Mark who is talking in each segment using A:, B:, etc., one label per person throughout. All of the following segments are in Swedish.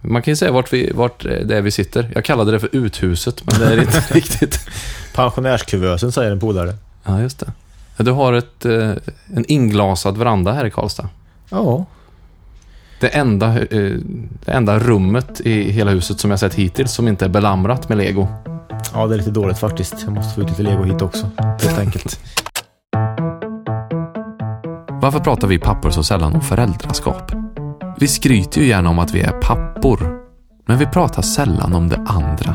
A: Man kan ju säga vart, vi, vart det är vi sitter. Jag kallade det för uthuset, men det är inte riktigt.
B: Pensionärskuvösen säger en polare.
A: Ja, just det. Du har ett, eh, en inglasad veranda här i Karlstad.
B: Ja.
A: Det enda, eh, det enda rummet i hela huset som jag sett hittills som inte är belamrat med lego.
B: Ja, det är lite dåligt faktiskt. Jag måste få ut lite lego hit också. Helt enkelt.
A: Varför pratar vi pappor så sällan om föräldraskap? Vi skryter ju gärna om att vi är pappor, men vi pratar sällan om det andra.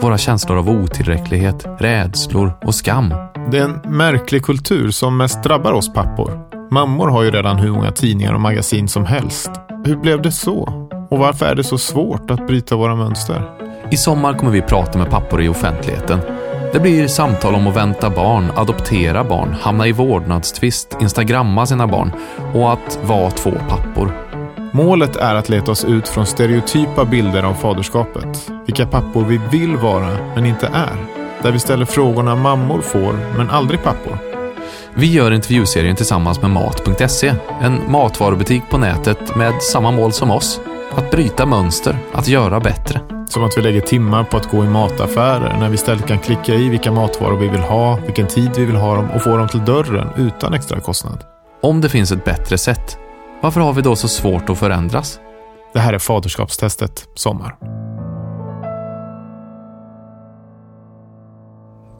A: Våra känslor av otillräcklighet, rädslor och skam.
C: Det är en märklig kultur som mest drabbar oss pappor. Mammor har ju redan hur många tidningar och magasin som helst. Hur blev det så? Och varför är det så svårt att bryta våra mönster?
A: I sommar kommer vi prata med pappor i offentligheten. Det blir samtal om att vänta barn, adoptera barn, hamna i vårdnadstvist, instagramma sina barn och att vara två pappor.
C: Målet är att leta oss ut från stereotypa bilder av faderskapet. Vilka pappor vi vill vara, men inte är. Där vi ställer frågorna mammor får, men aldrig pappor.
A: Vi gör intervjuserien tillsammans med Mat.se, en matvarubutik på nätet med samma mål som oss. Att bryta mönster, att göra bättre.
C: Som att vi lägger timmar på att gå i mataffärer när vi istället kan klicka i vilka matvaror vi vill ha, vilken tid vi vill ha dem och få dem till dörren utan extra kostnad.
A: Om det finns ett bättre sätt, varför har vi då så svårt att förändras?
C: Det här är Faderskapstestet Sommar.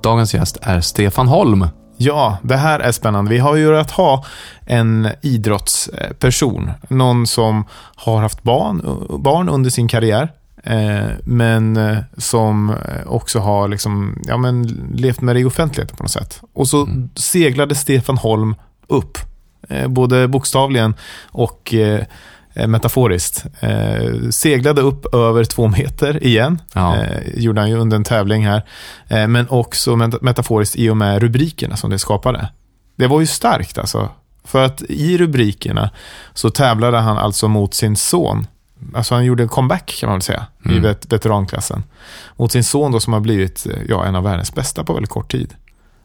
A: Dagens gäst är Stefan Holm.
C: Ja, det här är spännande. Vi har ju att ha en idrottsperson. Någon som har haft barn, barn under sin karriär. Eh, men eh, som också har liksom, ja, men levt med det i offentligheten på något sätt. Och så mm. seglade Stefan Holm upp. Eh, både bokstavligen och Eh, metaforiskt. Eh, seglade upp över två meter igen, ja. eh, gjorde han ju under en tävling här. Eh, men också metaforiskt i och med rubrikerna som det skapade. Det var ju starkt alltså. För att i rubrikerna så tävlade han alltså mot sin son. Alltså han gjorde en comeback kan man väl säga, mm. i vet veteranklassen. Mot sin son då som har blivit ja, en av världens bästa på väldigt kort tid.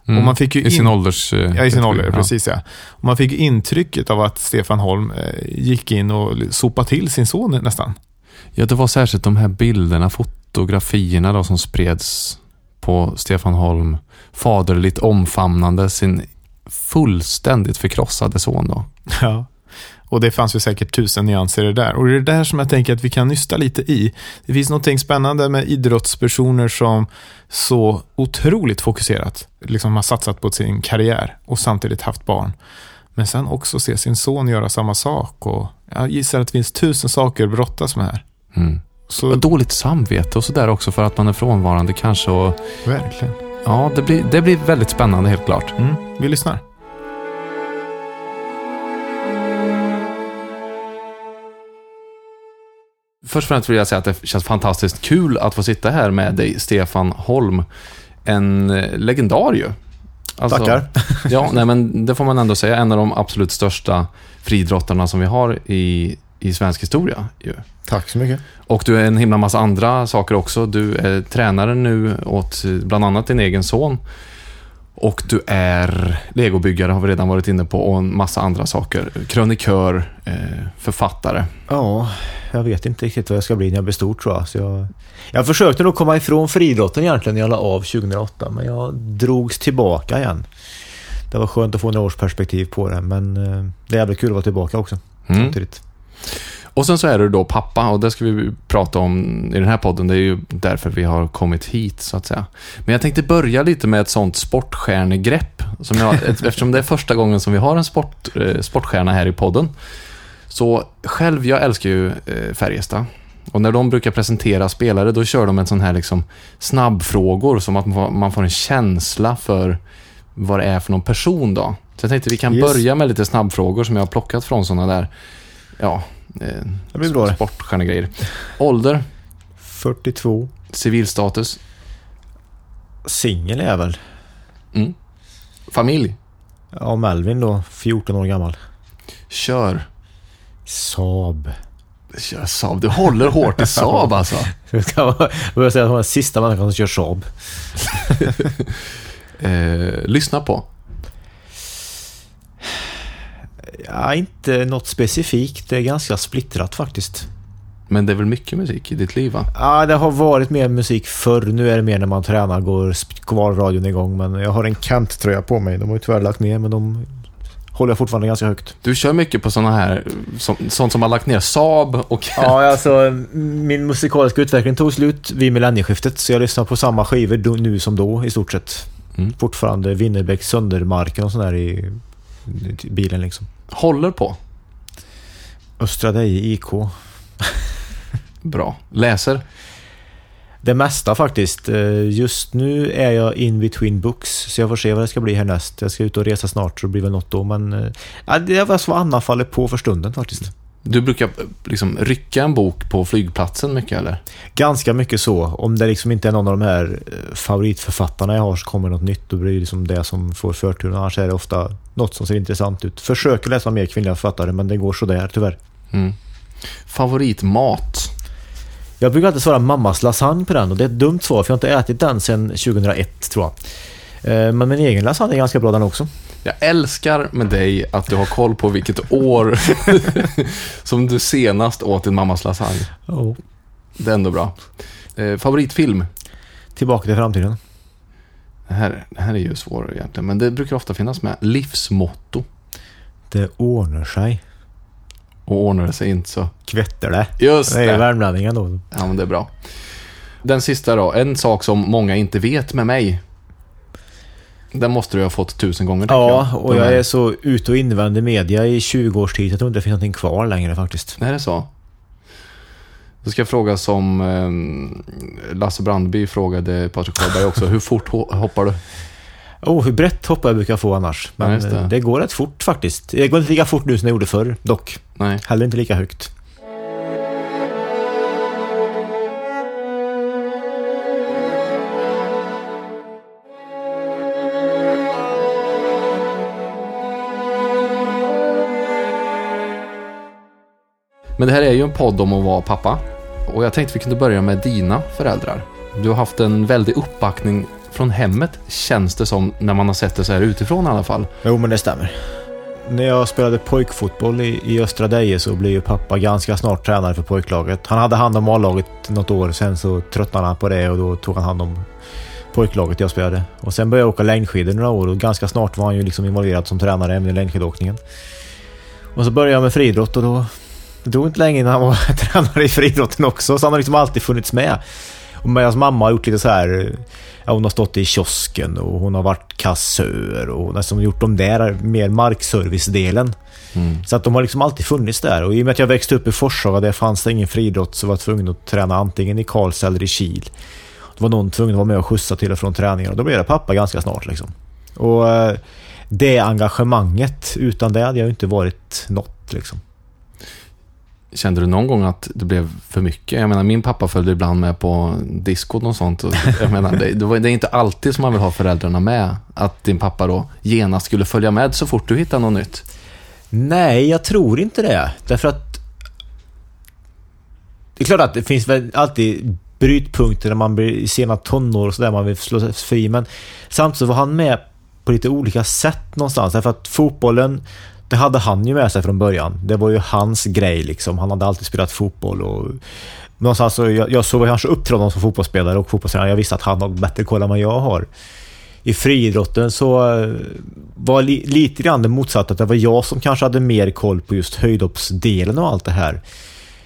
A: Mm. Och man fick ju I sin ålders...
C: Eh, ja, i sin ålder, ja. precis ja. Och man fick intrycket av att Stefan Holm eh, gick in och sopade till sin son nästan.
A: Ja, det var särskilt de här bilderna, fotografierna då som spreds på Stefan Holm. Faderligt omfamnande sin fullständigt förkrossade son då.
C: Ja. Och det fanns ju säkert tusen nyanser i det där. Och det är det där som jag tänker att vi kan nysta lite i. Det finns något spännande med idrottspersoner som så otroligt fokuserat liksom har satsat på sin karriär och samtidigt haft barn. Men sen också se sin son göra samma sak. Och jag gissar att det finns tusen saker att brottas med här.
A: Mm. Så... Dåligt samvete och sådär också för att man är frånvarande kanske. Och...
C: Verkligen.
A: Ja, det blir, det blir väldigt spännande helt klart.
C: Mm. Vi lyssnar.
A: Först och främst vill jag säga att det känns fantastiskt kul att få sitta här med dig, Stefan Holm. En eh, legendar ju.
B: Alltså, Tackar.
A: ja, nej, men det får man ändå säga. En av de absolut största fridrottarna som vi har i, i svensk historia. Ju.
B: Tack så mycket.
A: Och du är en himla massa andra saker också. Du är tränare nu åt bland annat din egen son. Och du är legobyggare, har vi redan varit inne på, och en massa andra saker. Krönikör, eh, författare.
B: Ja, jag vet inte riktigt vad jag ska bli när jag blir stor tror jag. Så jag, jag försökte nog komma ifrån friidrotten egentligen när jag la av 2008, men jag drogs tillbaka igen. Det var skönt att få några års perspektiv på det, men eh, det är jävligt kul att vara tillbaka också. Mm. Samtidigt.
A: Och sen så är du då pappa och det ska vi prata om i den här podden. Det är ju därför vi har kommit hit så att säga. Men jag tänkte börja lite med ett sånt sportstjärnegrepp. Som jag, eftersom det är första gången som vi har en sport, eh, sportstjärna här i podden. Så själv, jag älskar ju eh, Färjestad. Och när de brukar presentera spelare, då kör de en sån här liksom snabbfrågor som att man får en känsla för vad det är för någon person då. Så jag tänkte vi kan yes. börja med lite snabbfrågor som jag har plockat från sådana där, ja,
B: eh, det blir bra
A: sportstjärnegrejer. Ålder?
B: 42.
A: Civilstatus?
B: Singel är jag väl.
A: Mm. Familj?
B: Ja, Melvin då, 14 år gammal.
A: Kör?
B: Saab.
A: Kör Saab. Du håller hårt i Saab alltså.
B: Jag ska säga att hon är sista människan som kör Saab.
A: eh, lyssna på?
B: Ja, inte något specifikt. Det är ganska splittrat faktiskt.
A: Men det är väl mycket musik i ditt liv va?
B: Ja, det har varit mer musik förr. Nu är det mer när man tränar, går kvar radion igång. Men jag har en Kent-tröja på mig. De har ju tyvärr lagt ner, men de håller jag fortfarande ganska högt.
A: Du kör mycket på sådana här, som, sånt som har lagt ner Saab och...
B: Ja, alltså min musikaliska utveckling tog slut vid millennieskiftet. Så jag lyssnar på samma skivor nu som då i stort sett.
A: Mm.
B: Fortfarande Winnerbäck, Söndermarken och sådär i bilen liksom.
A: Håller på.
B: Östra Deje IK.
A: Bra. Läser.
B: Det mesta faktiskt. Eh, Just nu är jag in between books, så jag får se vad det ska bli härnäst. Jag ska ut och resa snart, så det blir väl något då. Men eh, ja, det är vad som Anna faller på för stunden faktiskt.
A: Du brukar liksom rycka en bok på flygplatsen mycket eller?
B: Ganska mycket så. Om det liksom inte är någon av de här eh, favoritförfattarna jag har så kommer något nytt. Då blir det liksom det som får förtur. Annars är det ofta något som ser intressant ut. Försöker läsa mer kvinnliga författare, men det går sådär tyvärr.
A: Mm. Favoritmat?
B: Jag brukar alltid svara mammas lasagne på den och det är ett dumt svar för jag har inte ätit den sedan 2001 tror jag. Eh, Men min egen lasagne är ganska bra den också.
A: Jag älskar med dig att du har koll på vilket år som du senast åt din mammas lasagne.
B: Oh.
A: Det är ändå bra. Eh, favoritfilm?
B: Tillbaka till framtiden.
A: Det här, det här är ju svårare egentligen, men det brukar ofta finnas med. Livsmotto.
B: Det ordnar sig.
A: Och ordnar det sig inte så.
B: Kvetter det.
A: Just
B: Det är
A: det.
B: värmlänningen då.
A: Ja, men det är bra. Den sista då. En sak som många inte vet med mig. Den måste du ha fått tusen gånger,
B: Ja,
A: jag.
B: och jag är så ute och invänd i media i 20 års tid. Jag tror inte det finns någonting kvar längre faktiskt.
A: Är det så? Då ska jag fråga som eh, Lasse Brandby frågade Patrik Sjöberg också. Hur fort ho- hoppar du?
B: Oh, hur brett hopp jag brukar få annars. Men
A: Ja, det.
B: det går rätt fort faktiskt. Det går inte lika fort nu som det gjorde förr, dock.
A: Nej.
B: Heller inte lika högt.
A: Men det här är ju en podd om att vara pappa. Och jag tänkte vi kunde börja med dina föräldrar. Du har haft en väldig uppbackning från hemmet, känns det som, när man har sett det så här utifrån i alla fall.
B: Jo, men det stämmer. När jag spelade pojkfotboll i, i Östra Deje så blev ju pappa ganska snart tränare för pojklaget. Han hade hand om A-laget något år, sen så tröttnade han på det och då tog han hand om pojklaget jag spelade. Och sen började jag åka längdskidor några år och ganska snart var han ju liksom involverad som tränare även i längdskidåkningen. Och så började jag med friidrott och då det drog inte länge innan han var tränare i friidrotten också, så han har liksom alltid funnits med. Och medan mamma har gjort lite så här, ja, hon har stått i kiosken och hon har varit kassör och har liksom gjort de där mer markservice-delen.
A: Mm.
B: Så att de har liksom alltid funnits där. Och i och med att jag växte upp i Forshaga, där fanns det ingen friidrott, så var jag tvungen att träna antingen i Karlstad eller i Kil. Då var någon tvungen att vara med och skjutsa till och från träningar och då blev jag pappa ganska snart liksom. Och eh, det engagemanget, utan det hade jag inte varit något liksom.
A: Kände du någon gång att det blev för mycket? Jag menar, min pappa följde ibland med på diskot och sånt. Jag menar, det, det det är inte alltid som man vill ha föräldrarna med. Att din pappa då genast skulle följa med så fort du hittar något nytt.
B: Nej, jag tror inte det. Därför att... Det är klart att det finns väl alltid brytpunkter när man blir i sena tonår och sådär man vill slå sig fri. Men samtidigt så var han med på lite olika sätt någonstans. Därför att fotbollen, det hade han ju med sig från början. Det var ju hans grej liksom. Han hade alltid spelat fotboll och... Någonstans så, jag, jag såg kanske upp till honom som fotbollsspelare och fotbollstränare. Jag visste att han har bättre koll än vad jag har i friidrotten så eh, var li, lite grann det motsatta. Att det var jag som kanske hade mer koll på just höjdhoppsdelen och allt det här.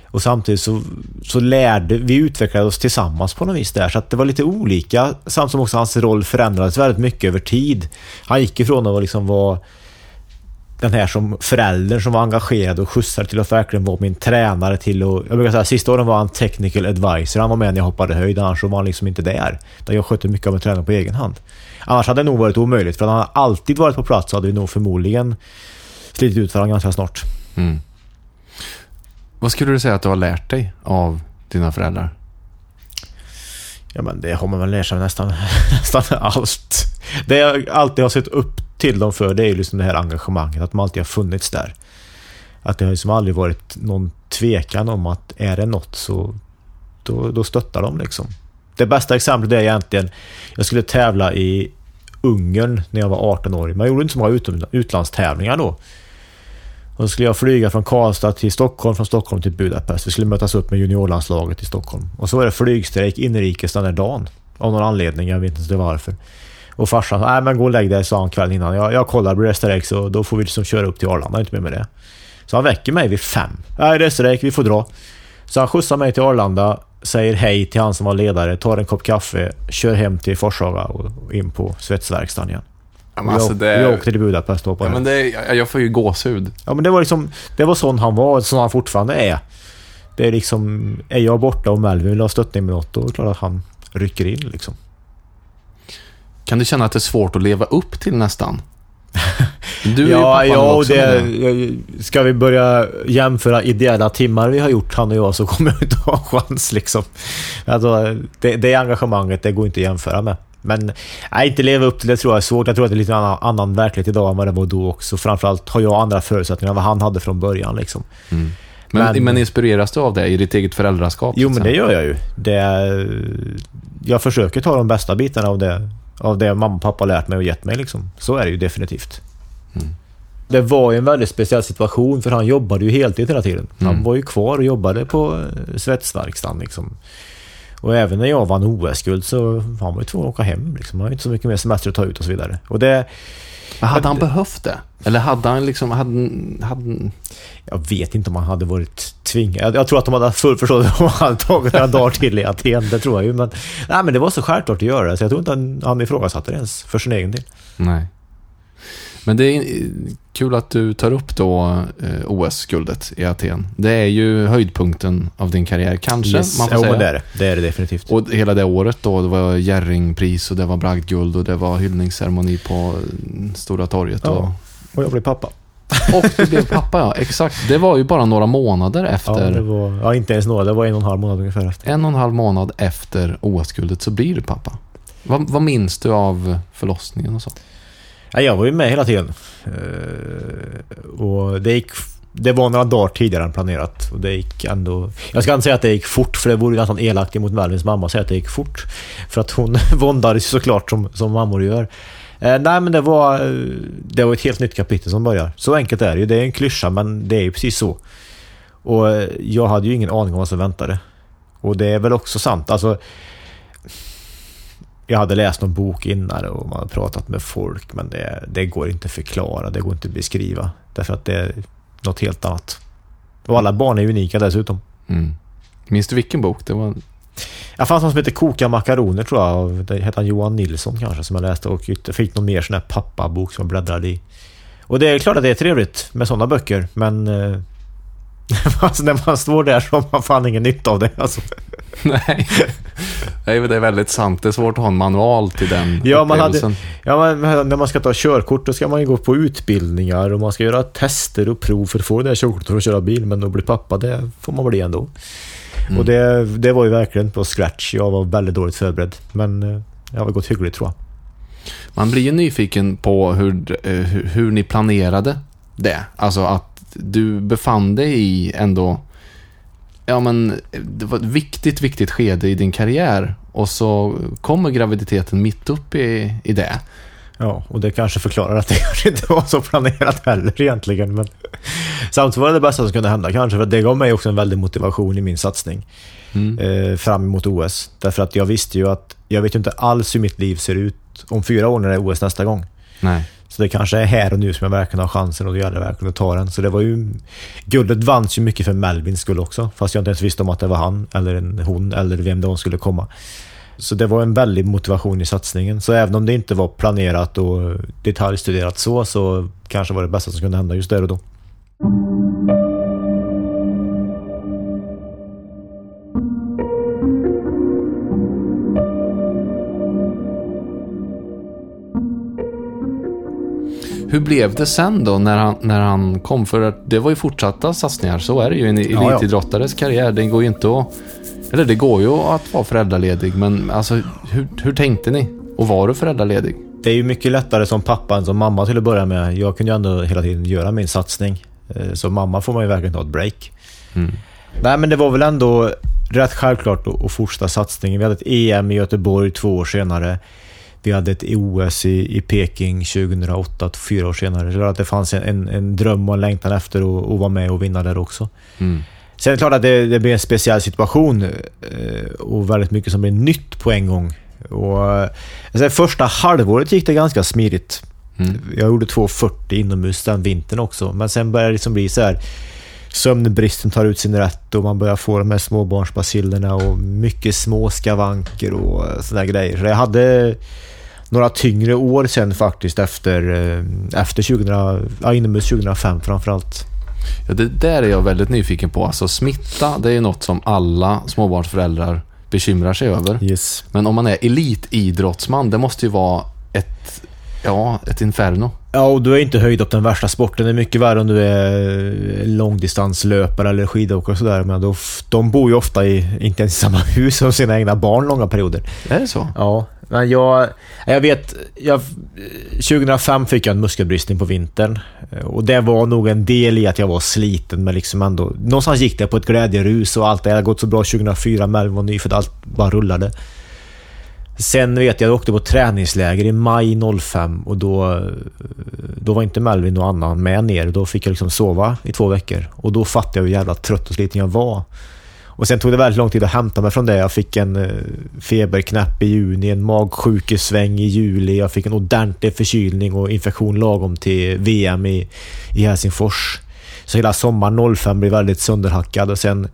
B: Och samtidigt så, så lärde vi utvecklade oss tillsammans på något vis där. Så att det var lite olika. Samtidigt som också hans roll förändrades väldigt mycket över tid. Han gick ifrån att liksom vara den här som föräldern som var engagerad och skjutsade till att verkligen vara min tränare till och Jag brukar säga sista åren var han technical advisor. Han var med när jag hoppade höjd, annars så var han liksom inte där. Där jag skötte mycket av min träning på egen hand. Annars hade det nog varit omöjligt, för han hade alltid varit på plats så hade vi nog förmodligen slitit ut varandra ganska snart.
A: Mm. Vad skulle du säga att du har lärt dig av dina föräldrar?
B: Ja men det har man väl lärt sig nästan, nästan allt. Det jag alltid har sett upp till dem för det är ju liksom det här engagemanget, att de alltid har funnits där. Att det har liksom aldrig varit någon tvekan om att är det något så då, då stöttar de liksom. Det bästa exemplet är egentligen, jag skulle tävla i Ungern när jag var 18 år. Man gjorde inte så många utlandstävlingar då. Och så skulle jag flyga från Karlstad till Stockholm, från Stockholm till Budapest. Vi skulle mötas upp med juniorlandslaget i Stockholm. Och så var det flygstrejk inrikes den där dagen. Av någon anledning, jag vet inte varför. Och farsan sa, nej men gå och lägg dig, sa han kvällen innan. Jag, jag kollar, det strejk så då får vi liksom köra upp till Arlanda, inte mer med det. Så han väcker mig vid fem. Nej, det är strejk, vi får dra. Så han skjutsar mig till Arlanda, säger hej till han som var ledare, tar en kopp kaffe, kör hem till Forshaga och in på svetsverkstaden igen.
A: Ja, alltså
B: jag,
A: det...
B: jag åkte till Budapest då på
A: Ja, men det, jag, jag får ju gåshud.
B: Ja men det var liksom, det var sån han var, sån han fortfarande är. Det är liksom, är jag borta och Melvin vill ha stöttning med något, då är det klart att han rycker in liksom.
A: Kan du känna att det är svårt att leva upp till nästan? Du är ju
B: ja,
A: pappan
B: ja och det, ska vi börja jämföra ideella timmar vi har gjort, han och jag, så kommer jag inte ha chans liksom. Alltså, det, det engagemanget, det går inte att jämföra med. Men nej, inte leva upp till det tror jag är svårt. Jag tror att det är lite annan, annan verklighet idag än vad det var då också. Framförallt har jag andra förutsättningar än vad han hade från början liksom.
A: Mm. Men,
B: Men-
A: men, inspireras du av det i ditt eget föräldraskap?
B: Jo, men det gör jag ju. Det jag försöker ta de bästa bitarna av det, av det mamma och pappa har lärt mig och gett mig. Liksom. Så är det ju definitivt.
A: Mm.
B: Det var ju en väldigt speciell situation för han jobbade ju heltid hela tiden. Han
A: Mm.
B: var ju kvar och jobbade på eh, svetsverkstaden. Liksom. Och även när jag vann OS-guld så han var ju tvungen att åka hem. Liksom. Han hade inte så mycket mer semester att ta ut och så vidare. Och det,
A: Men hade han behövt det? Eller hade han liksom... Hade, hade,
B: jag vet inte om han hade varit tvingad. Jag, jag tror att de hade full förståelse om han hade tagit några dagar till i Aten. Det tror jag ju. Men, nej, men det var så självklart att göra det. Så jag tror inte han, han ifrågasatte det ens för sin egen del.
A: nej. Men det är kul att du tar upp då eh, OS-guldet i Aten. Det är ju höjdpunkten av din karriär, kanske
B: Yes.
A: man får säga.
B: men det är det. Det är det definitivt.
A: Och hela det året då, det var Jerringpris och det var bragdguld och det var hyllningsceremoni på eh, Stora torget.
B: Ja.
A: Och,
B: Och jag blev pappa.
A: och du blev pappa, ja. Exakt. Det var ju bara några månader
B: Ja,
A: efter.
B: det var, ja, inte ens några. Det var en och en halv månad ungefär efter.
A: En och en halv månad efter OS-guldet så blir du pappa. Vad, vad minns du av förlossningen och så?
B: Ja, jag var ju med hela tiden. Eh, och det gick... Det var några dagar tidigare än planerat. Och det gick ändå... Jag ska inte säga att det gick fort, för det vore nästan elakt mot Melvins mamma att säga att det gick fort. För att hon våndades såklart som, som mammor gör. Eh, nej, men det var, eh, det var ett helt nytt kapitel som börjar. Så enkelt är det ju. Det är en klyscha, men det är ju precis så. Och eh, jag hade ju ingen aning om vad som väntade. Och det är väl också sant. Alltså, jag hade läst någon bok innan och man hade pratat med folk men det, det går inte att förklara, det går inte att beskriva. Därför att det är något helt annat. Och alla barn är unika dessutom.
A: Mm. Minns du vilken bok? Det var...
B: Jag fanns någon som heter Koka makaroner tror jag. Det hette han Johan Nilsson kanske som jag läste och fick någon mer sån här pappabok som jag bläddrade i. Och det är klart att det är trevligt med sådana böcker men eh, alltså när man står där så har man fan ingen nytta av det. Alltså.
A: Nej. Nej, men det är väldigt sant. Det är svårt att ha en manual till den
B: Ja, man hade-. Ja, men när man ska ta körkort då ska man ju gå på utbildningar och man ska göra tester och prov för att få det där körkortet för att köra bil. Men att bli pappa, det får man bli ändå.
A: Mm.
B: Och det, det var ju verkligen på scratch. Jag var väldigt dåligt förberedd. Men eh, jag har gått hyggligt tror jag.
A: Man blir ju nyfiken på hur, eh, hur, hur ni planerade det. Alltså att du befann dig i ändå... Ja, men det var ett viktigt, viktigt skede i din karriär. Och så kommer graviditeten mitt upp i, i det.
B: Ja, och det kanske förklarar att det kanske inte var så planerat heller egentligen. Men samtidigt var det det bästa som kunde hända kanske. För det gav mig också en väldig motivation i min satsning.
A: Mm.
B: eh, fram emot OS. Därför att jag visste ju att jag vet ju inte alls hur mitt liv ser ut om fyra år när det är OS nästa gång.
A: Nej.
B: Så det kanske är här och nu som jag verkligen har chansen och det gäller verkligen att ta den. Så det var ju... Guldet vanns ju mycket för Melvins skull också. Fast jag inte ens visste om att det var han eller en hon eller vem det var skulle komma. Så det var en väldig motivation i satsningen. Så även om det inte var planerat och detaljstuderat så, så kanske var det bästa som kunde hända just där och då.
A: Hur blev det sen då när han, när han kom? För det var ju fortsatta satsningar. Så är det ju i en elitidrottares karriär. Det går ju inte att... Eller det går ju att vara föräldraledig, men alltså hur, hur tänkte ni? Och var du föräldraledig?
B: Det är ju mycket lättare som pappa än som mamma till att börja med. Jag kunde ju ändå hela tiden göra min satsning. Eh, Så mamma får man ju verkligen ta ett break.
A: Mm.
B: Nej, men det var väl ändå rätt självklart att att fortsätta satsningen. Vi hade ett EM i Göteborg två år senare. Vi hade ett OS i, i Peking 2008, fyra år senare. Så att det fanns en, en, dröm och en längtan efter att, att vara med och vinna där också.
A: Mm.
B: Sen är det klart att det, det blir en speciell situation eh, och väldigt mycket som blir nytt på en gång. Och, alltså, första halvåret gick det ganska smidigt.
A: Mm.
B: Jag gjorde 2.40 inomhus den vintern också, men sen började det liksom bli så här sömnbristen tar ut sin rätt och man börjar få de här småbarnsbacillerna och mycket små skavanker och sådana grejer. Så jag hade några tyngre år sen faktiskt efter, eh, efter 2000, ja, inomhus 2005 framförallt.
A: Ja, det där är jag väldigt nyfiken på. Alltså smitta, det är något som alla småbarnsföräldrar bekymrar sig över.
B: Yes.
A: Men om man är elitidrottsman, det måste ju vara ett, ja, ett inferno.
B: Ja, och du är inte höjd upp den värsta sporten. Det är mycket värre om du är långdistanslöpare eller skidåkare och sådär. Men då, de bor ju ofta i, inte ens i samma hus som sina egna barn långa perioder.
A: Är det så?
B: Ja, men jag, jag vet, jag, 2005 fick jag en muskelbristning på vintern. Och det var nog en del i att jag var sliten, men liksom ändå... Någonstans gick det på ett glädjerus och allt det hade gått så bra 2004, Melvin var nyfödd, allt bara rullade. Sen vet jag, jag åkte på träningsläger i maj 05 och då, då var inte Melvin och Anna med ner. Då fick jag liksom sova i två veckor. Och då fattade jag hur jävla trött och sliten jag var. Och sen tog det väldigt lång tid att hämta mig från det. Jag fick en eh, feberknäpp i juni, en magsjukesväng i juli. Jag fick en ordentlig förkylning och infektion lagom till VM i, i Helsingfors. Så hela sommaren 05 blev väldigt sönderhackad och sen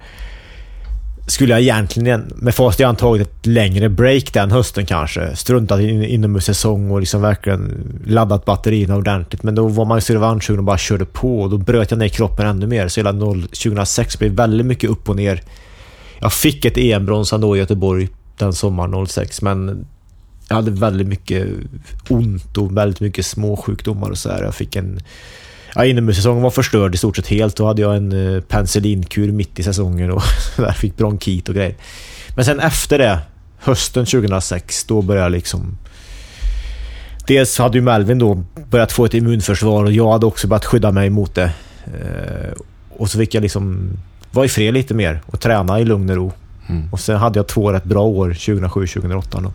B: skulle jag egentligen, med facit i hand, tagit ett längre break den hösten kanske. Struntat in, inomhussäsong och liksom verkligen laddat batterierna ordentligt. Men då var man ju så revanschsugen och bara körde på och då bröt jag ner kroppen ännu mer. Så hela 2006 blev väldigt mycket upp och ner. Jag fick ett EM-brons ändå i Göteborg den sommaren 06, men jag hade väldigt mycket ont och väldigt mycket småsjukdomar och så här. Jag fick en... Ja, inomhussäsongen var förstörd i stort sett helt. Då hade jag en uh, penicillinkur mitt i säsongen och där fick bronkit och grejer. Men sen efter det, hösten 2006, då började jag liksom... Dels hade ju Melvin då börjat få ett immunförsvar och jag hade också börjat skydda mig mot det. Uh, och så fick jag liksom vara i fred lite mer och träna i lugn och ro.
A: Mm.
B: Och sen hade jag två rätt bra år, 2007-2008.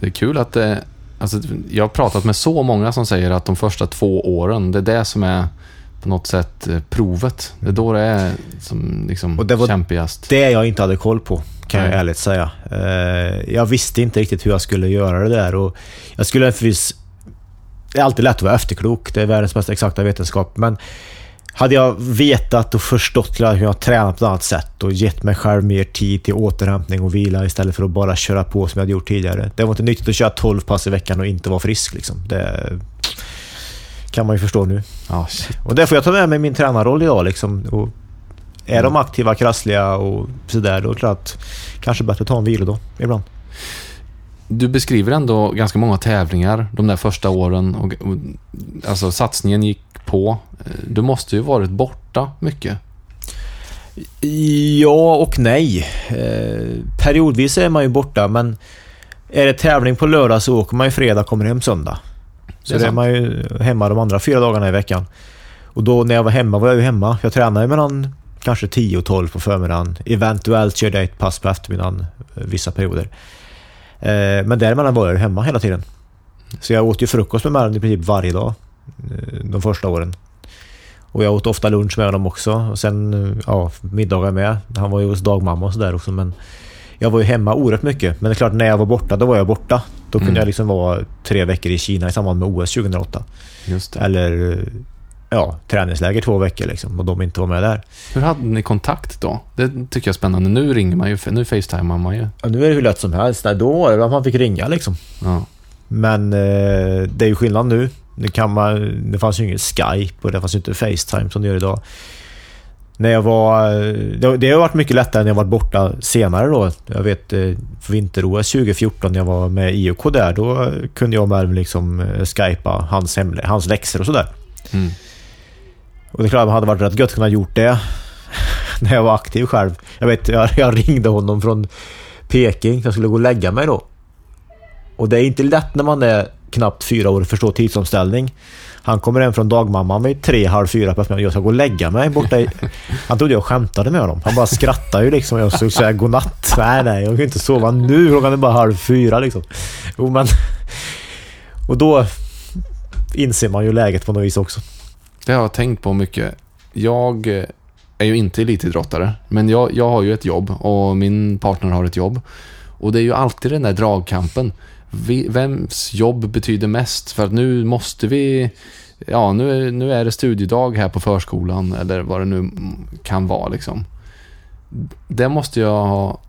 A: Det är kul att det... Alltså, jag har pratat med så många som säger att de första två åren, det är det som är på något sätt eh, provet. Det är då det är som liksom
B: Och det var
A: kämpigast.
B: Det jag inte hade koll på, kan jag
A: Nej.
B: ärligt säga. Eh, Jag visste inte riktigt hur jag skulle göra det där och jag skulle naturligtvis... Det är alltid lätt att vara efterklok, det är världens mest exakta vetenskap, men hade jag vetat och förstått hur jag tränat på ett annat sätt och gett mig själv mer tid till återhämtning och vila istället för att bara köra på som jag hade gjort tidigare. Det var inte nyttigt att köra 12 pass i veckan och inte vara frisk. Liksom. Det kan man ju förstå nu.
A: Ja, shit.
B: Och det får jag ta med mig min tränarroll idag. Liksom. Och är de aktiva, krassliga och sådär, då är det klart att kanske bättre att ta en vilodag ibland.
A: Du beskriver ändå ganska många tävlingar de där första åren. Och, och, alltså satsningen gick på. Du måste ju varit borta mycket.
B: Ja och nej. Eh, periodvis är man ju borta, men är det tävling på lördag så åker man ju fredag och kommer hem söndag. Så
A: Det är
B: det är man ju hemma de andra fyra dagarna i veckan. Och då när jag var hemma var jag ju hemma. Jag tränade mellan kanske 10 och 12 på förmiddagen. Eventuellt körde jag ett pass på eftermiddagen eh, vissa perioder. Eh, men däremellan var jag ju hemma hela tiden. Så jag åt ju frukost med Mellan i princip varje dag eh, de första åren. Och jag åt ofta lunch med honom också. Och sen eh, ja, middagar med. Han var ju hos dagmamma och sådär också. Men jag var ju hemma oerhört mycket. Men det är klart, när jag var borta, då var jag borta. Då kunde
A: Mm.
B: jag liksom vara tre veckor i Kina i samband med OS 2008.
A: Just det.
B: Eller eh, ja, träningsläger två veckor liksom. Och de inte var med där.
A: Hur hade ni kontakt då? Det tycker jag är spännande. Nu ringer man ju, nu facetimar man ju.
B: Ja, nu är det hur lätt som helst. Nej, då var det man fick ringa liksom.
A: Ja.
B: Men eh, det är ju skillnad nu. Det, kan man, det fanns ju ingen Skype och det fanns ju inte Facetime som det gör idag. När jag var... Det, det har varit mycket lättare när jag varit borta senare då. Jag vet eh, vinter-OS 2014 när jag var med IOK där. Då kunde jag och Melvin liksom eh, skypa hans, hemle, hans läxor och sådär.
A: Mm.
B: Och det är klart, det hade varit rätt gött att kunna gjort det när jag var aktiv själv. Jag vet, jag, jag ringde honom från Peking. Jag skulle gå och lägga mig då. Och det är inte lätt när man är knappt fyra år förstå tidsomställning. Han kommer hem från dagmamman vid tre, halv fyra på eftermiddagen. Jag ska gå och lägga mig borta i... Han trodde jag skämtade med honom. Han bara skrattade ju liksom. Jag skulle säga godnatt. Nej, nej, jag kan inte sova nu. Klockan är bara halv fyra liksom. Jo, men Och då inser man ju läget på något vis också.
A: Det har jag tänkt på mycket. Jag eh, är ju inte elitidrottare, men jag, jag har ju ett jobb och min partner har ett jobb. Och det är ju alltid den där dragkampen. Vems jobb betyder mest? För att nu måste vi... Ja, nu nu är det studiedag här på förskolan eller vad det nu kan vara liksom. Det måste jag ha...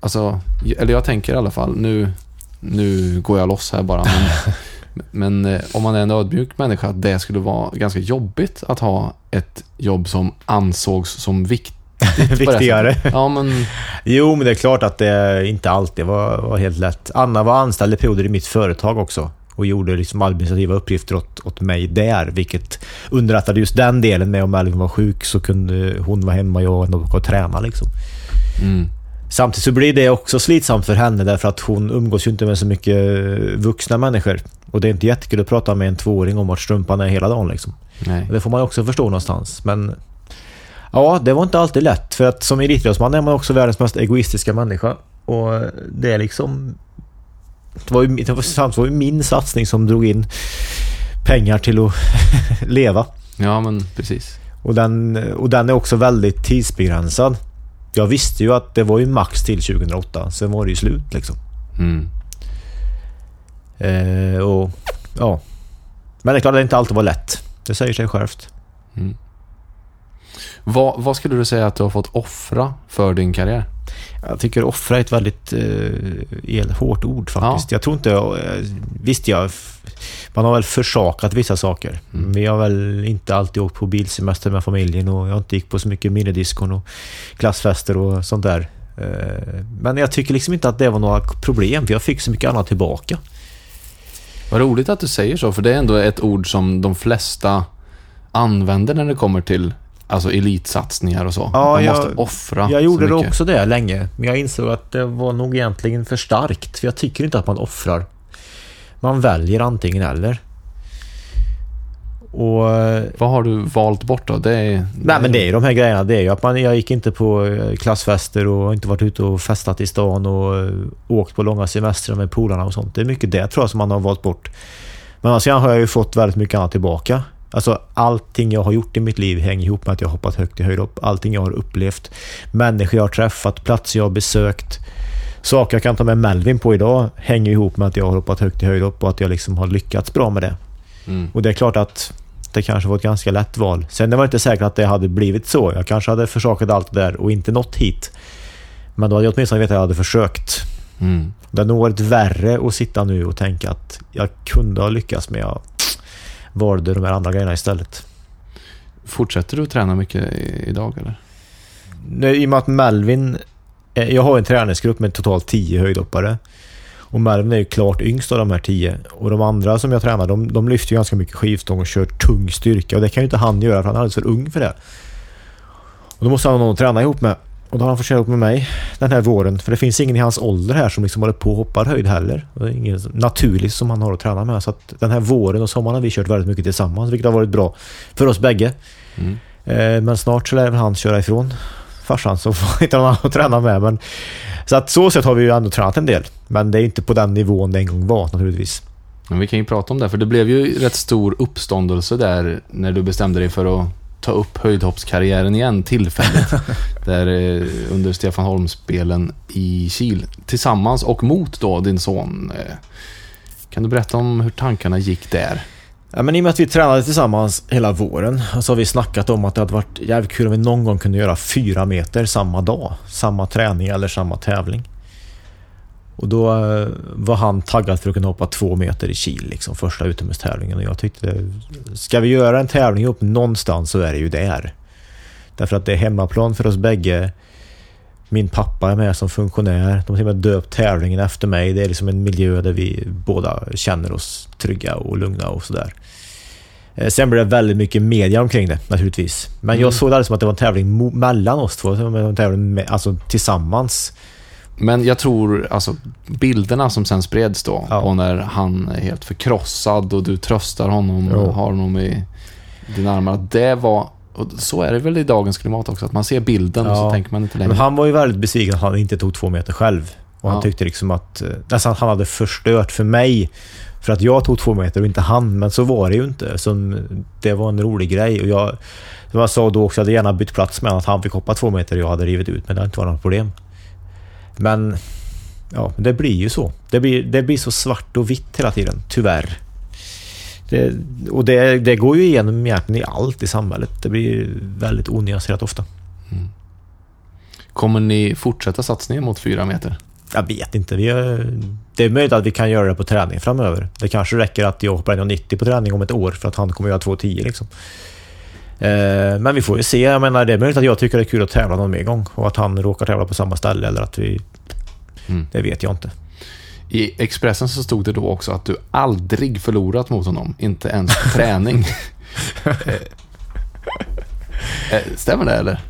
A: Alltså, eller jag tänker i alla fall, nu, nu går jag loss här bara. Men, men eh, om man är en ödmjuk människa, att det skulle vara ganska jobbigt att ha ett jobb som ansågs som viktigt.
B: Viktigare.
A: Ja, men
B: Jo, men det är klart att det inte alltid var, var helt lätt. Anna var anställd i perioder i mitt företag också och gjorde liksom administrativa uppgifter åt, åt mig där, vilket underlättade just den delen med om Elvin var sjuk så kunde hon vara hemma och jag ändå åka och träna liksom.
A: mm,
B: Samtidigt så blir det också slitsamt för henne därför att hon umgås ju inte med så mycket vuxna människor. Och det är inte jättekul att prata med en tvååring om vart strumpan är hela dagen liksom. Det får man också förstå någonstans. Men ja, det var inte alltid lätt. För att som elitidrottsman är man också världens mest egoistiska människa. Och det är liksom... Det var ju, det var, ju min satsning som drog in pengar till att leva.
A: Ja, men precis.
B: Och den, och den är också väldigt tidsbegränsad. Jag visste ju att det var ju max till 2008. Sen var det ju slut liksom.
A: Mm.
B: Eh, och ja. Men det är klart att det inte alltid var lätt. Det säger sig självt.
A: Mm. Vad, vad skulle du säga att du har fått offra för din karriär?
B: Jag tycker offra är ett väldigt eh, el- hårt ord faktiskt. Jag tror inte... Jag, eh, visst, jag, man har väl försakat vissa saker.
A: Mm.
B: Jag har väl inte alltid åkt på bilsemester med familjen och jag har inte gick på så mycket minidiskon och klassfester och sånt där. Eh, men jag tycker liksom inte att det var några problem för jag fick så mycket annat tillbaka.
A: Vad roligt att du säger så, för det är ändå ett ord som de flesta använder när det kommer till alltså elitsatsningar och så.
B: Ja,
A: Man
B: jag-
A: måste offra
B: Jag gjorde det också det länge, men jag insåg att det var nog egentligen för starkt. För jag tycker inte att man offrar. Man väljer antingen eller. Och... eh,
A: Vad har du valt bort då? Det är,
B: Nej men det är ju de här grejerna. Det är ju att man, jag gick inte på eh, klassfester och inte varit ute och festat i stan och eh, åkt på långa semestrar med polarna och sånt. Det är mycket det tror jag som man har valt bort. Men sen har jag ju fått väldigt mycket annat tillbaka. Alltså allting jag har gjort i mitt liv hänger ihop med att jag hoppat högt i höjdhopp. Allting jag har upplevt, människor jag har träffat, platser jag har besökt. Saker jag kan ta med Melvin på idag hänger ihop med att jag har hoppat högt i höjdhopp och att jag liksom har lyckats bra med det.
A: Mm.
B: Och det är klart att det kanske var ett ganska lätt val. Sen det var inte säkert att det hade blivit så. Jag kanske hade försakat allt det där och inte nått hit. Men då hade jag åtminstone vetat att jag hade försökt.
A: Mm.
B: Det hade nog varit värre att sitta nu och tänka att jag kunde ha lyckats men jag valde de här andra grejerna istället.
A: Fortsätter du att träna mycket idag eller?
B: Nu, I och med att Melvin... Jag har en träningsgrupp med totalt 10 höjdhoppare. Och Melvin är ju klart yngst av de här 10. Och de andra som jag tränar, de, de lyfter ju ganska mycket skivstång och kör tung styrka. Och det kan ju inte han göra för han är alldeles för ung för det. Och då måste han ha någon att träna ihop med. Och då har han fått köra ihop med mig den här våren. För det finns ingen i hans ålder här som liksom håller på och hoppar höjd heller. Det är ingen naturligt som han har att träna med. Så att den här våren och sommaren har vi kört väldigt mycket tillsammans. Vilket har varit bra för oss bägge.
A: Mm.
B: Eh, Men snart så lär väl han köra ifrån farsan så får inte någon annan att träna med. Men, så att så sätt har vi ju ändå tränat en del. Men det är inte på den nivån det en gång var naturligtvis.
A: Men vi kan ju prata om det, för det blev ju rätt stor uppståndelse där när du bestämde dig för att ta upp höjdhoppskarriären igen tillfälligt. där eh, under Stefan Holm-spelen i Kil. Tillsammans och mot då din son. Eh, Kan du berätta om hur tankarna gick där?
B: Ja, men I och med att vi tränade tillsammans hela våren så har vi snackat om att det hade varit jävligt kul om vi någon gång kunde göra fyra meter samma dag. Samma träning eller samma tävling. Och då eh, var han taggad för att kunna hoppa två meter i Kil, liksom första utomhustävlingen. Och jag tyckte, ska vi göra en tävling upp någonstans så är det ju där. Därför att det är hemmaplan för oss bägge. Min pappa är med som funktionär. De har till och med döpt tävlingen efter mig. Det är liksom en miljö där vi båda känner oss trygga och lugna och sådär. Eh, Sen blev det väldigt mycket media omkring det naturligtvis. Men
A: Mm.
B: jag såg det som att det var en tävling mellan oss två. En tävling med, alltså tillsammans.
A: Men jag tror, alltså bilderna som sen spreds då,
B: Ja.
A: på när han är helt förkrossad och du tröstar honom
B: Jo.
A: och har honom i dina armar. att Det var, och så är det väl i dagens klimat också, att man ser bilden och så
B: Ja.
A: tänker man inte längre.
B: Men han var ju väldigt besviken att han inte tog två meter själv. Och han
A: Ja.
B: tyckte liksom att eh, nästan han hade förstört för mig för att jag tog två meter och inte han. Men så var det ju inte. Så det var en rolig grej. Och jag, som jag sa då också, jag hade gärna bytt plats med att han fick hoppa två meter och jag hade rivit ut. Men det har inte varit något problem. Men ja, det blir ju så. Det blir, det blir så svart och vitt hela tiden, tyvärr. Det, och det, det går ju igenom egentligen i allt i samhället. Det blir väldigt onyanserat ofta.
A: Kommer ni fortsätta satsningen mot fyra meter?
B: Jag vet inte. Vi är, det är möjligt att vi kan göra det på träning framöver. Det kanske räcker att jag hoppar 1,90 på träning om ett år för att han kommer göra 2,10 liksom. Eh, Men vi får ju se. Jag menar, det är möjligt att jag tycker det är kul att tävla någon mer gång och att han råkar tävla på samma ställe eller att vi...
A: Mm.
B: Det vet jag inte.
A: I Expressen så stod det då också att du aldrig förlorat mot honom, inte ens på träning. Eh, eh, Stämmer det eller?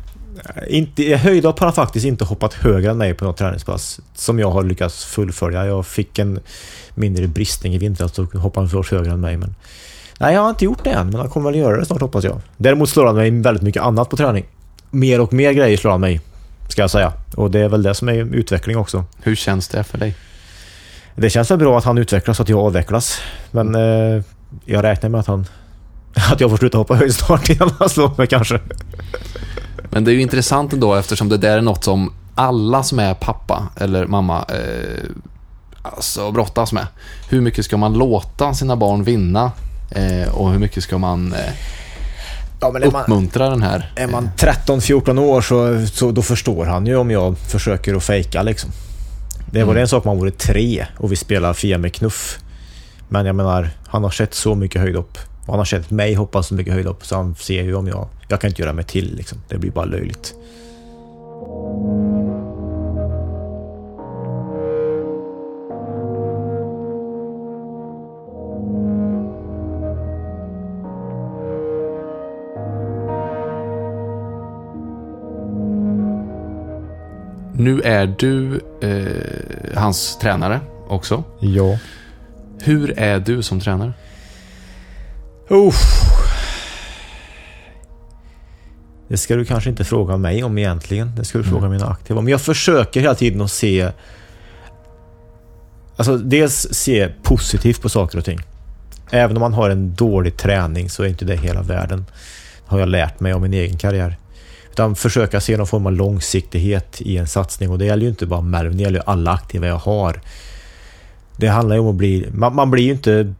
B: Inte, höjdhopp har faktiskt inte hoppat högre än mig på något träningspass som jag har lyckats fullfölja. Jag fick en mindre bristning i vintras så hoppade han först högre än mig. Men... Nej, jag har inte gjort det än, men han kommer väl göra det snart hoppas jag. Däremot slår han mig väldigt mycket annat på träning. Mer och mer grejer slår han mig, ska jag säga. Och det är väl det som är utveckling också.
A: Hur känns det för dig?
B: Det känns väl bra att han utvecklas och att jag avvecklas. Men eh, jag räknar med att han... Att jag får sluta hoppa höjd snart innan han slår mig kanske.
A: Men det är ju intressant ändå eftersom det där är något som alla som är pappa eller mamma eh, alltså brottas med. Hur mycket ska man låta sina barn vinna och hur mycket ska man eh,
B: Ja, men
A: uppmuntra den här?
B: Är man 13-14 år så, så då förstår han ju om jag försöker att fejka liksom. Det var
A: Mm.
B: en sak om man vore tre och vi spelar Fia med knuff. Men jag menar, han har sett så mycket höjdhopp. Och han har sett mig hoppa så mycket höjdhopp så han ser ju om jag... Jag kan inte göra mig till liksom. Det blir bara löjligt.
A: Nu är du eh, hans tränare också.
B: Ja.
A: Hur är du som tränare?
B: Uff. Det ska du kanske inte fråga mig om egentligen. Det ska du fråga mina aktiva om. Jag försöker hela tiden att se... Alltså dels se positivt på saker och ting. Även om man har en dålig träning så är inte det hela världen. Det har jag lärt mig om min egen karriär. Utan försöka se någon form av långsiktighet i en satsning. Och det gäller ju inte bara Melvin, det gäller ju alla aktiva jag har. Det handlar ju om att bli... Man, man blir ju inte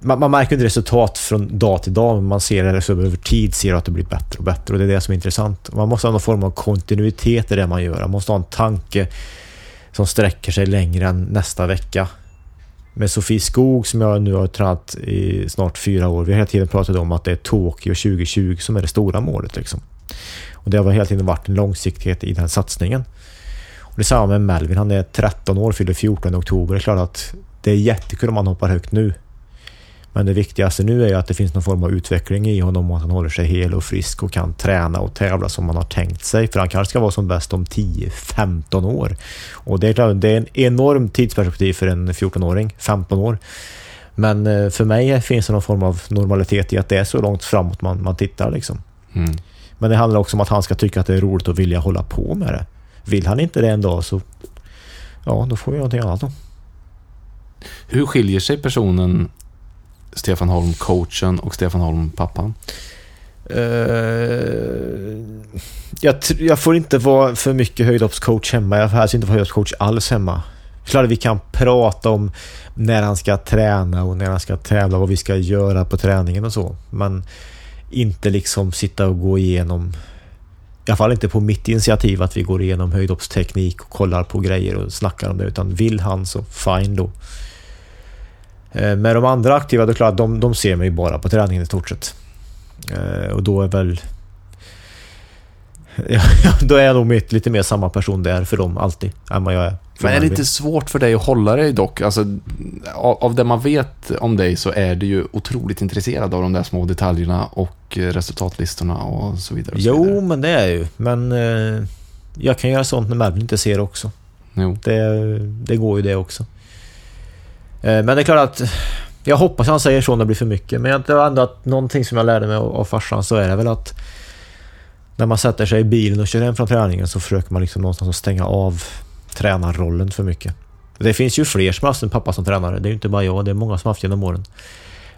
B: man, man märker inte resultat från dag till dag, men man ser det så över tid ser att det blir bättre och bättre och det är det som är intressant. Man måste ha någon form av kontinuitet i det man gör. Man måste ha en tanke som sträcker sig längre än nästa vecka. Med Sofie Skog som jag nu har tränat i snart fyra år, vi har hela tiden pratat om att det är Tokyo 2020 som är det stora målet. Liksom. Och det har hela tiden varit en långsiktighet i den satsningen. Och det är samma med Melvin, han är 13 år, fyller 14 i oktober. Det är klart att det är jättekul om han hoppar högt nu. Men det viktigaste nu är att det finns någon form av utveckling i honom och att han håller sig hel och frisk och kan träna och tävla som man har tänkt sig. För han kanske ska vara som bäst om 10-15 år. Och det är klart, det är en enorm tidsperspektiv för en 14-åring, 15 år. Men eh, för mig finns det någon form av normalitet i att det är så långt framåt man, man tittar liksom.
A: Mm.
B: Men det handlar också om att han ska tycka att det är roligt och vilja hålla på med det. Vill han inte det en dag så, ja då får vi någonting annat då.
A: Hur skiljer sig personen Stefan Holm, coachen och Stefan Holm, pappan?
B: Eh, jag, jag får inte vara för mycket höjdhoppscoach hemma. Jag får helst inte vara höjdhoppscoach alls hemma. Klart vi kan prata om när han ska träna och när han ska tävla, vad vi ska göra på träningen och så. Men inte liksom sitta och gå igenom i alla fall inte på mitt initiativ att vi går igenom höjdhoppsteknik och kollar på grejer och snackar om det. Utan vill han så fine då. Eh, med de andra aktiva, då klart de, de ser mig bara på träningen i stort sett. Eh, och då är väl... Ja, då är jag nog mitt- lite mer samma person där för dem alltid, än vad jag är.
A: Men är det inte svårt för dig att hålla dig dock? Alltså, av, av det man vet om dig så är du ju otroligt intresserad av de där små detaljerna och resultatlistorna och så vidare. Och så
B: Jo,
A: vidare.
B: men det är ju. Men eh, jag kan göra sånt när Melvin inte ser också.
A: Jo.
B: Det, det går ju det också. Eh, Men det är klart att jag hoppas han säger så när det blir för mycket. Men jag tror ändå att någonting som jag lärde mig av av farsan så är det väl att när man sätter sig i bilen och kör hem från träningen så försöker man liksom någonstans att stänga av tränarrollen för mycket. Det finns ju fler som har haft en pappa som tränare. Det är ju inte bara jag, det är många som har haft genom åren.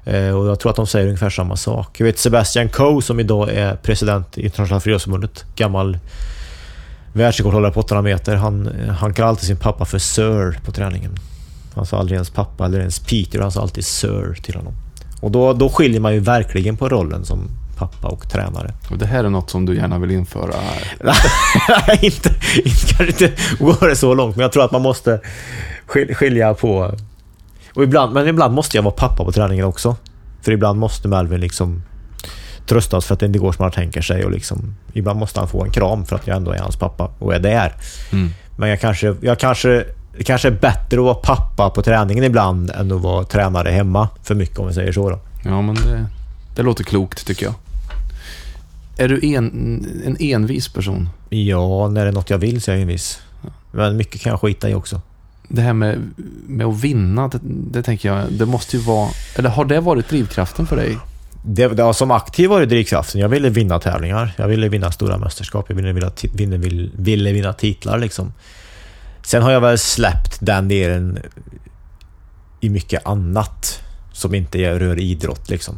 B: Eh, och jag tror att de säger ungefär samma sak. Jag vet Sebastian Coe som idag är president i Internationella friidrottsförbundet. Gammal världsrekordhållare på 800 meter. Han, eh, han kallar alltid sin pappa för Sir på träningen. Han sa aldrig ens pappa eller ens Peter, han sa alltid Sir till honom. Och då, då skiljer man ju verkligen på rollen som pappa och tränare.
A: Och det här är något som du gärna vill införa?
B: inte, inte, kanske inte går det så långt, men jag tror att man måste skilja på... Och ibland, men ibland måste jag vara pappa på träningen också. För ibland måste Melvin liksom tröstas för att det inte går som han tänker sig. Och liksom, ibland måste han få en kram för att jag ändå är hans pappa och är där. Mm. Men jag kanske, jag kanske, det kanske är bättre att vara pappa på träningen ibland än att vara tränare hemma för mycket om vi säger så. Då.
A: Ja, men det, det låter klokt tycker jag. Är du en, en envis person?
B: Ja, när det är något jag vill så är jag envis. Men mycket kan jag skita i också.
A: Det här med, med att vinna, det, det tänker jag, det måste ju vara... Eller har det varit drivkraften för dig?
B: Det, det, som aktiv var det drivkraften. Jag ville vinna tävlingar. Jag ville vinna stora mästerskap. Jag ville vinna, ville, ville, ville vinna titlar liksom. Sen har jag väl släppt den delen i mycket annat som inte rör idrott liksom.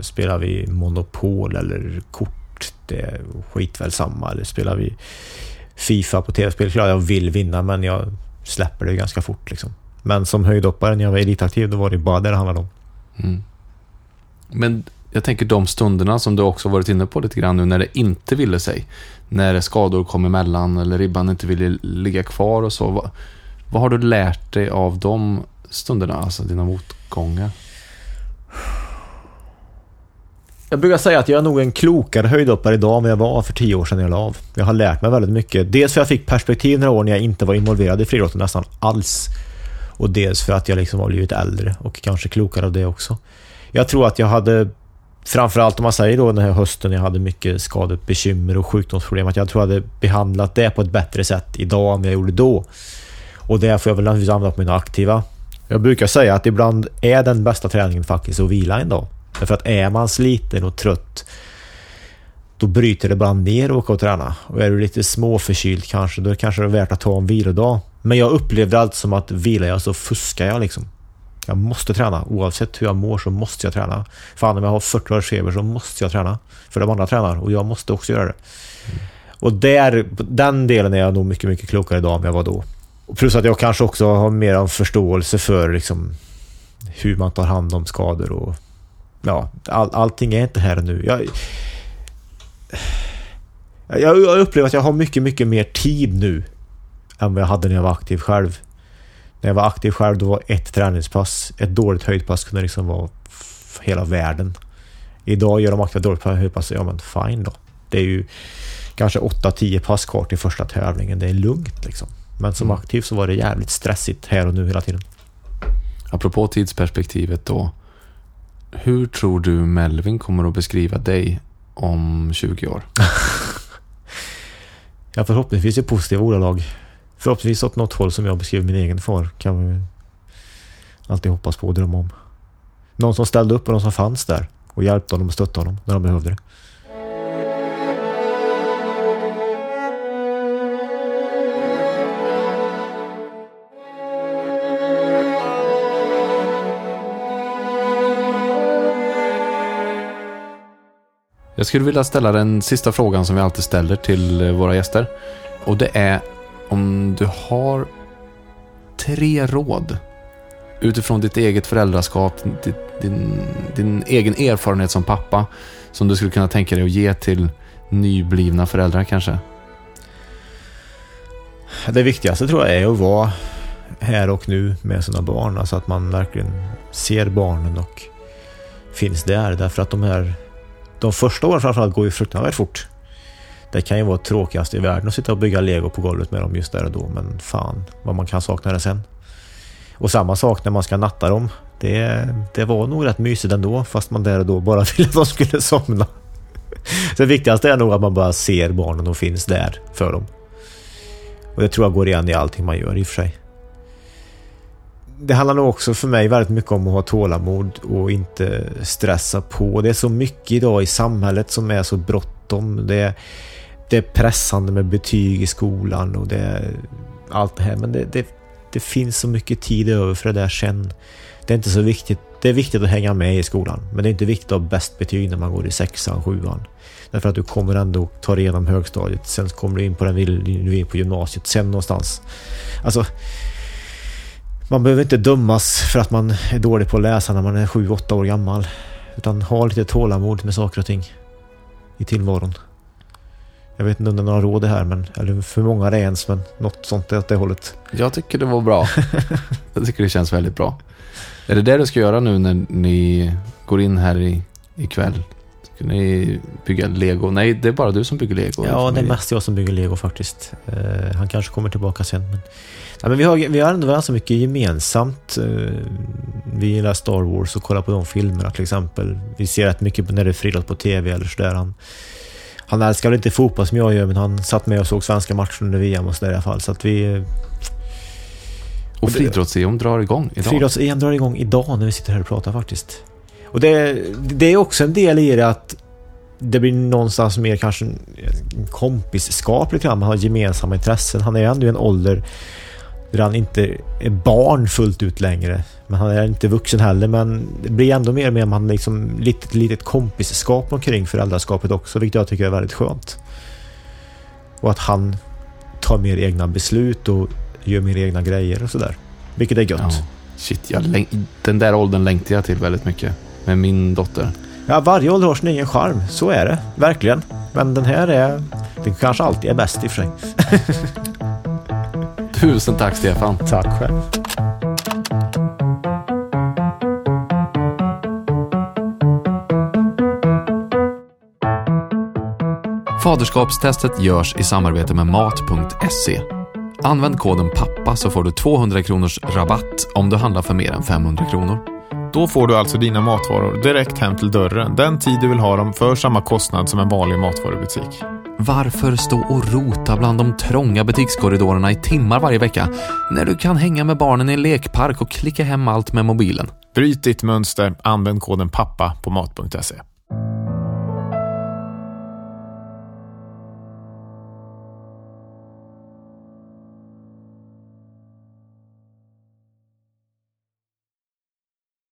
B: Spelar vi Monopol eller kort, det är skit väl samma. Eller spelar vi Fifa på tv-spel, klart jag vill vinna men jag släpper det ganska fort liksom. Men som höjdhoppare när jag var elitaktiv, då var det bara det det handlade om. Mm.
A: Men jag tänker de stunderna som du också varit inne på lite grann nu, när det inte ville sig. När skador kom emellan eller ribban inte ville ligga kvar och så. Vad, vad har du lärt dig av de stunderna, alltså dina motgångar?
B: Jag brukar säga att jag är nog en klokare höjdhoppare idag än vad jag var för tio år sedan jag la av. Jag har lärt mig väldigt mycket. Dels för att jag fick perspektiv några år när jag inte var involverad i friidrotten nästan alls. Och dels för att jag liksom har blivit äldre och kanske klokare av det också. Jag tror att jag hade, framförallt om man säger då den här hösten, jag hade mycket skadebekymmer och sjukdomsproblem, att jag tror jag hade behandlat det på ett bättre sätt idag än jag gjorde då. Och det får jag väl naturligtvis använda på mina aktiva. Jag brukar säga att ibland är den bästa träningen faktiskt att vila en dag. Därför att är man sliten och trött då bryter det bara ner att åka och träna. Och är du lite småförkyld kanske, då kanske det är värt att ta en vilodag. Men jag upplevde allt som att vilar jag så fuskar jag liksom. Jag måste träna. Oavsett hur jag mår så måste jag träna. Fan, om jag har 40 års feber så måste jag träna. För de andra tränar och jag måste också göra det. Mm. Och där, den delen är jag nog mycket, mycket klokare idag än jag var då. Plus att jag kanske också har mer av förståelse för liksom, hur man tar hand om skador och ja, all, allting är inte här nu. Jag, jag, jag upplever att jag har mycket, mycket mer tid nu än vad jag hade när jag var aktiv själv. När jag var aktiv själv då var ett träningspass, ett dåligt höjdpass kunde liksom vara hela världen. Idag gör de aktiva dåligt höjdpass, ja men fine då. Det är ju kanske 8-10 pass kvar till första tävlingen. Det är lugnt liksom. Men som mm. aktiv så var det jävligt stressigt här och nu hela tiden.
A: Apropå tidsperspektivet då. Hur tror du Melvin kommer att beskriva dig om 20 år?
B: ja, förhoppningsvis i positiva ordalag. Förhoppningsvis åt något håll som jag beskriver min egen far. Kan vi alltid hoppas på och drömma om. Någon som ställde upp och någon som fanns där och hjälpte honom och stöttade honom när de behövde det.
A: Jag skulle vilja ställa den sista frågan som vi alltid ställer till eh, våra gäster. Och det är om du har tre råd utifrån ditt eget föräldraskap, din, din, din, egen erfarenhet som pappa, som du skulle kunna tänka dig att ge till nyblivna föräldrar kanske?
B: Det viktigaste tror jag är att vara här och nu med sina barn. Alltså att man verkligen ser barnen och finns där. Därför att de här de första åren framförallt går ju fruktansvärt fort. Det kan ju vara tråkigast i världen att sitta och bygga lego på golvet med dem just där och då, men fan vad man kan sakna det sen. Och samma sak när man ska natta dem. Det, det var nog rätt mysigt ändå, fast man där och då bara ville att de skulle somna. Så det viktigaste är nog att man bara ser barnen och finns där för dem. Och det tror jag går igen i allting man gör i och för sig det handlar nog också för mig väldigt mycket om att ha tålamod och inte stressa på. Det är så mycket idag i samhället som är så bråttom. Det, det är pressande med betyg i skolan och det är allt det här. Men det, det, det finns så mycket tid över för det där sen. Det är inte så viktigt. Det är viktigt att hänga med i skolan. Men det är inte viktigt att ha bäst betyg när man går i sexan, sjuan. Därför att du kommer ändå ta dig igenom högstadiet. Sen kommer du in på den du är på gymnasiet. Sen någonstans. Alltså, man behöver inte dömas för att man är dålig på att läsa när man är 7-8 år gammal. Utan ha lite tålamod med saker och ting i tillvaron. Jag vet inte om det är några råd det här, men, eller för många det är ens, men något sånt åt det hållet.
A: Jag tycker det var bra. jag tycker det känns väldigt bra. Är det det du ska göra nu när ni går in här i, ikväll? Ska ni bygga lego? Nej, det är bara du som bygger lego.
B: Ja, det är mest jag som bygger lego faktiskt. Uh, han kanske kommer tillbaka sen. Men, ja, men vi, har, vi har ändå ganska mycket gemensamt. Uh, vi gillar Star Wars och kollar på de filmerna till exempel. Vi ser rätt mycket när det är friidrott på TV eller sådär. Han, han älskar väl inte fotboll som jag gör, men han satt med och såg svenska matcher under VM och sådär i alla fall. Så att vi...
A: Och friidrotts-EM drar igång idag.
B: Friidrotts-EM drar igång idag när vi sitter här och pratar faktiskt. Och det, det är också en del i det att det blir någonstans mer kanske kompisskap lite grann. Man har gemensamma intressen. Han är ändå i en ålder där han inte är barn fullt ut längre. Men han är inte vuxen heller. Men det blir ändå mer och mer man liksom litet, litet kompisskap omkring föräldraskapet också. Vilket jag tycker är väldigt skönt. Och att han tar mer egna beslut och gör mer egna grejer och sådär. Vilket är gött. Ja.
A: Shit, jag den där åldern längtar jag till väldigt mycket med min dotter.
B: Ja, varje ålder har sin egen charm. Så är det. Verkligen. Men den här är... Den kanske alltid är bäst i och för sig.
A: Tusen tack Stefan.
B: Tack själv.
A: Faderskapstestet görs i samarbete med Mat.se. Använd koden PAPPA så får du 200 kronors rabatt om du handlar för mer än 500 kronor.
C: Då får du alltså dina matvaror direkt hem till dörren den tid du vill ha dem för samma kostnad som en vanlig matvarubutik.
A: Varför stå och rota bland de trånga butikskorridorerna i timmar varje vecka när du kan hänga med barnen i en lekpark och klicka hem allt med mobilen?
C: Bryt ditt mönster, använd koden PAPPA på mat.se.